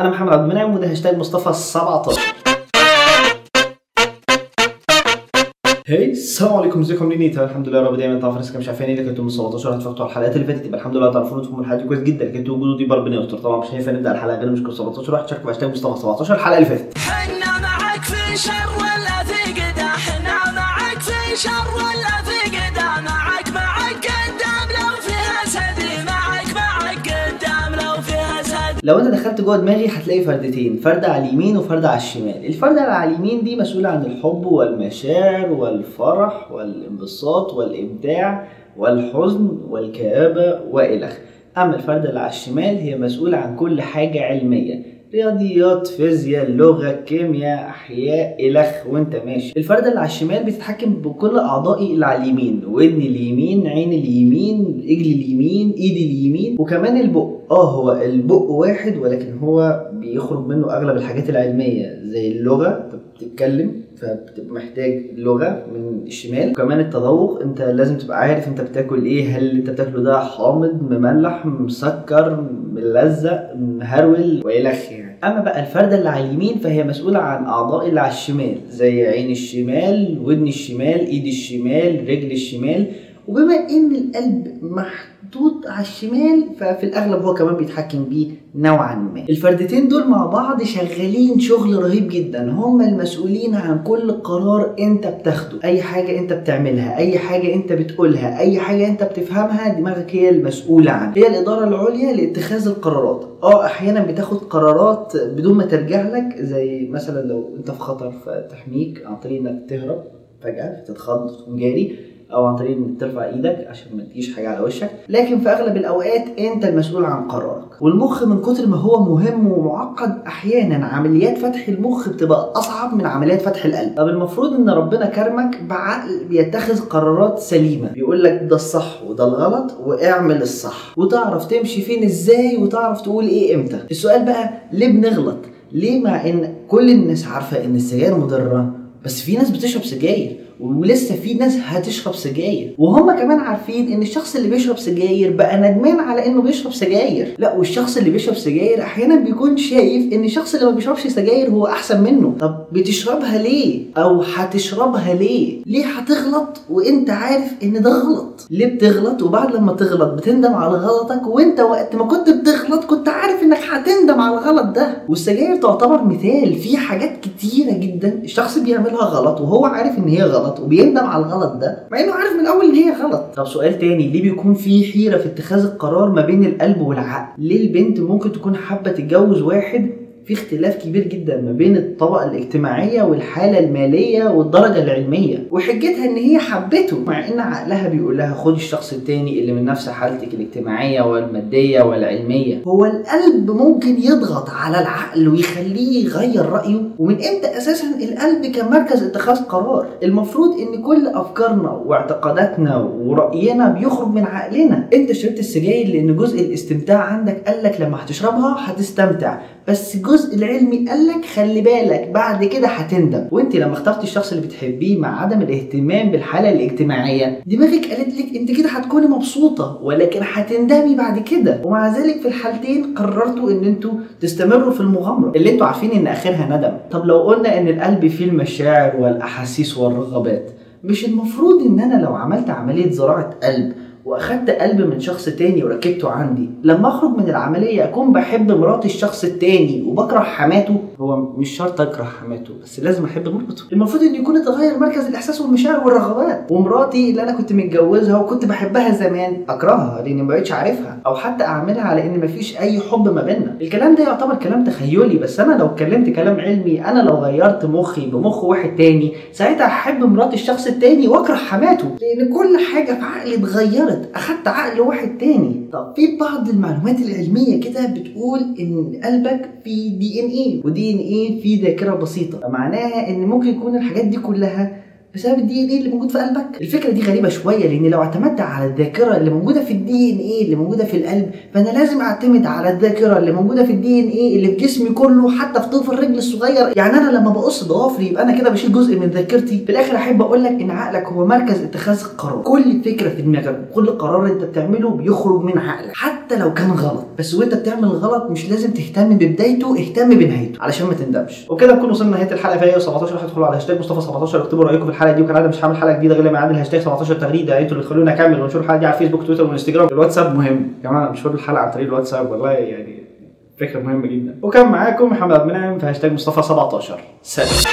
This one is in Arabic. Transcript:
أنا محمد عبد المنعم وده هاشتاج مصطفى 17 هاي السلام عليكم ازيكم؟ عاملين؟ تمام الحمد لله رب دايما تعرفوا ناس مش عارفين إيه؟ اللي كنتوا من 17 هتفرجتوا على الحلقات اللي فاتت يبقى الحمد لله تعرفوا أنتم الحلقات دي كويس جدا. لكن أنتوا وجودوا دي ربنا يستر طبعا مش هينفع نبدا الحلقة غير مش كل 17 واحد شارك بهاشتاج مصطفى 17 الحلقة اللي فاتت. حنا معك في شر لو انت دخلت جوه دماغي هتلاقي فردتين فرده على اليمين وفرده على الشمال. الفرده اللي على اليمين دي مسؤوله عن الحب والمشاعر والفرح والانبساط والإبداع والحزن والكآبة والخ أما الفرده اللي على الشمال هي مسؤوله عن كل حاجة علمية. رياضيات فيزياء لغة كيمياء أحياء إلخ وأنت ماشي. الفردة اللي على الشمال بتتحكم بكل أعضائي اللي على اليمين. ودني اليمين عين اليمين رجلي اليمين ايدي اليمين. وكمان البق. آه هو البق واحد ولكن هو بيخرج منه أغلب الحاجات العلمية زي اللغة. بتتكلم. فبتبقى محتاج لغة من الشمال. وكمان التذوق انت لازم تبقى عارف انت بتاكل إيه. هل اللي انت بتاكله ده حامض مملح مسكر ملزق مهرول والخ يعني. أما بقى الفردة اللي على اليمين فهي مسؤولة عن أعضاء اللي على الشمال زي عين الشمال ودن الشمال إيد الشمال رجل الشمال. وبما إن القلب محطوط على الشمال ففي الأغلب هو كمان بيتحكم بيه نوعا ما. الفردتين دول مع بعض شغالين شغل رهيب جدا. هم المسؤولين عن كل قرار أنت بتاخده. أي حاجة أنت بتعملها أي حاجة أنت بتقولها أي حاجة أنت بتفهمها دماغك هي المسؤولة عنها. هي الإدارة العليا لاتخاذ القرارات. آه أحيانا بتاخد قرارات بدون ما ترجع لك زي مثلا لو أنت في خطر فتحميك عن طريق إنك تهرب فجأة فتتخض تقوم جاري. أو عن طريق إنك ترفع إيدك عشان ما تجيش حاجة على وشك. لكن في أغلب الأوقات أنت المسؤول عن قرارك. والمخ من كتر ما هو مهم ومعقد أحيانا عمليات فتح المخ بتبقى أصعب من عمليات فتح القلب. طب المفروض إن ربنا كرمك بعقل بيتخذ قرارات سليمة. بيقول لك ده الصح وده الغلط واعمل الصح. وتعرف تمشي فين إزاي وتعرف تقول إيه إمتى. السؤال بقى ليه بنغلط؟ ليه مع إن كل الناس عارفة إن السجاير مضرة؟ بس في ناس بتشرب سجاير. ولسه في ناس هتشرب سجاير. وهم كمان عارفين إن الشخص اللي بيشرب سجاير بقى ندمان على إنه بيشرب سجاير. لا والشخص اللي بيشرب سجاير أحيانا بيكون شايف إن الشخص اللي ما بيشربش سجاير هو أحسن منه. طب بتشربها ليه؟ أو هتشربها ليه؟ ليه هتغلط؟ وإنت عارف إن ده غلط. ليه بتغلط؟ وبعد لما تغلط بتندم على غلطك. وإنت وقت ما كنت بتغلط كنت عارف إنك هتندم على الغلط ده. والسجاير تعتبر مثال. في حاجات كتيرة جدا الشخص بيعملها غلط وهو عارف إن هي غلط. وبيندم على الغلط ده مع إنه عارف من الأول إن هي غلط. طب سؤال تاني ليه بيكون في حيرة في اتخاذ القرار ما بين القلب والعقل؟ ليه البنت ممكن تكون حابة تتجوز واحد في اختلاف كبير جدا ما بين الطبقة الاجتماعية والحالة المالية والدرجة العلمية. وحجتها إن هي حبته مع إن عقلها بيقول لها خدي الشخص التاني اللي من نفس حالتك الاجتماعية والمادية والعلمية. هو القلب ممكن يضغط على العقل ويخليه يغير رأيه ومن إمتى أساسا القلب كان مركز اتخاذ قرار؟ المفروض إن كل أفكارنا واعتقاداتنا ورأينا بيخرج من عقلنا. إنت شربت السجاير لأن جزء الاستمتاع عندك قالك لما هتشربها هتستمتع بس الجزء العلمي قالك خلي بالك بعد كده هتندم. وانت لما اخترتي الشخص اللي بتحبيه مع عدم الاهتمام بالحالة الاجتماعية دماغك قالت لك انت كده هتكوني مبسوطة ولكن هتندمي بعد كده. ومع ذلك في الحالتين قررتوا ان أنتوا تستمروا في المغامرة. اللي أنتوا عارفين ان آخرها ندم. طب لو قلنا ان القلب فيه المشاعر والأحاسيس والرغبات مش المفروض ان أنا لو عملت عملية زراعة قلب وأخدت قلب من شخص تاني وركبته عندي. لما أخرج من العملية أكون بحب مرات الشخص التاني وبكره حماته. هو مش شرط أكره حماته بس لازم أحب مراته. المفروض ان يكون اتغير مركز الإحساس والمشاعر والرغبات. ومراتي اللي أنا كنت متجوزها وكنت بحبها زمان أكرهها لأني ما بقتش عارفها أو حتى أعملها على ان مفيش أي حب ما بيننا. الكلام ده يعتبر كلام تخيلي بس أنا لو اتكلمت كلام علمي أنا لو غيرت مخي بمخ واحد تاني ساعتها هحب مرات الشخص التاني وأكره حماته. لأن كل حاجة في عقلي اتغيرت. أخدت عقل واحد تاني. طب في بعض المعلومات العلمية كده بتقول إن قلبك فيه دي ان إيه ودي ان إيه فيه ذاكرة بسيطة. فمعناها إن ممكن يكون الحاجات دي كلها بسبب ال DNA اللي موجود في قلبك. الفكرة دي غريبة شوية لأن لو اعتمدت على الذاكرة اللي موجودة في ال DNA اللي موجودة في القلب فأنا لازم أعتمد على الذاكرة اللي موجودة في ال DNA اللي في جسمي كله حتى في طرف الرجل الصغير. يعني أنا لما بقص ضوافري يبقى أنا كده بشيل جزء من ذاكرتي. في الآخر أحب أقول لك إن عقلك هو مركز اتخاذ القرار كل فكرة في دماغك وكل قرار أنت بتعمله بيخرج من عقلك حتى لو كان غلط. بس وأنت بتعمل غلط مش لازم تهتم ببدايته اهتم بنهايته علشان ما تندمش. وكده نكون وصلنا لنهاية الحلقة. فهي 17 واحد ادخلوا على هاشتاج مصطفى 17 اكتبوا رأيكم في الحلقة. دي وكالعاده مش هعمل حلقة جديدة غير لما اعمل هاشتاج 17 تغريدة. أنتوا اللي تخلوني اكمل ونشوف الحلقة دي على فيسبوك تويتر وانستجرام الواتساب مهم. يا جماعة مش الحلقة عن طريق الواتساب والله يعني فكرة مهمة جدا. وكان معاكم محمد عبد المنعم في هاشتاج مصطفى 17 سلام.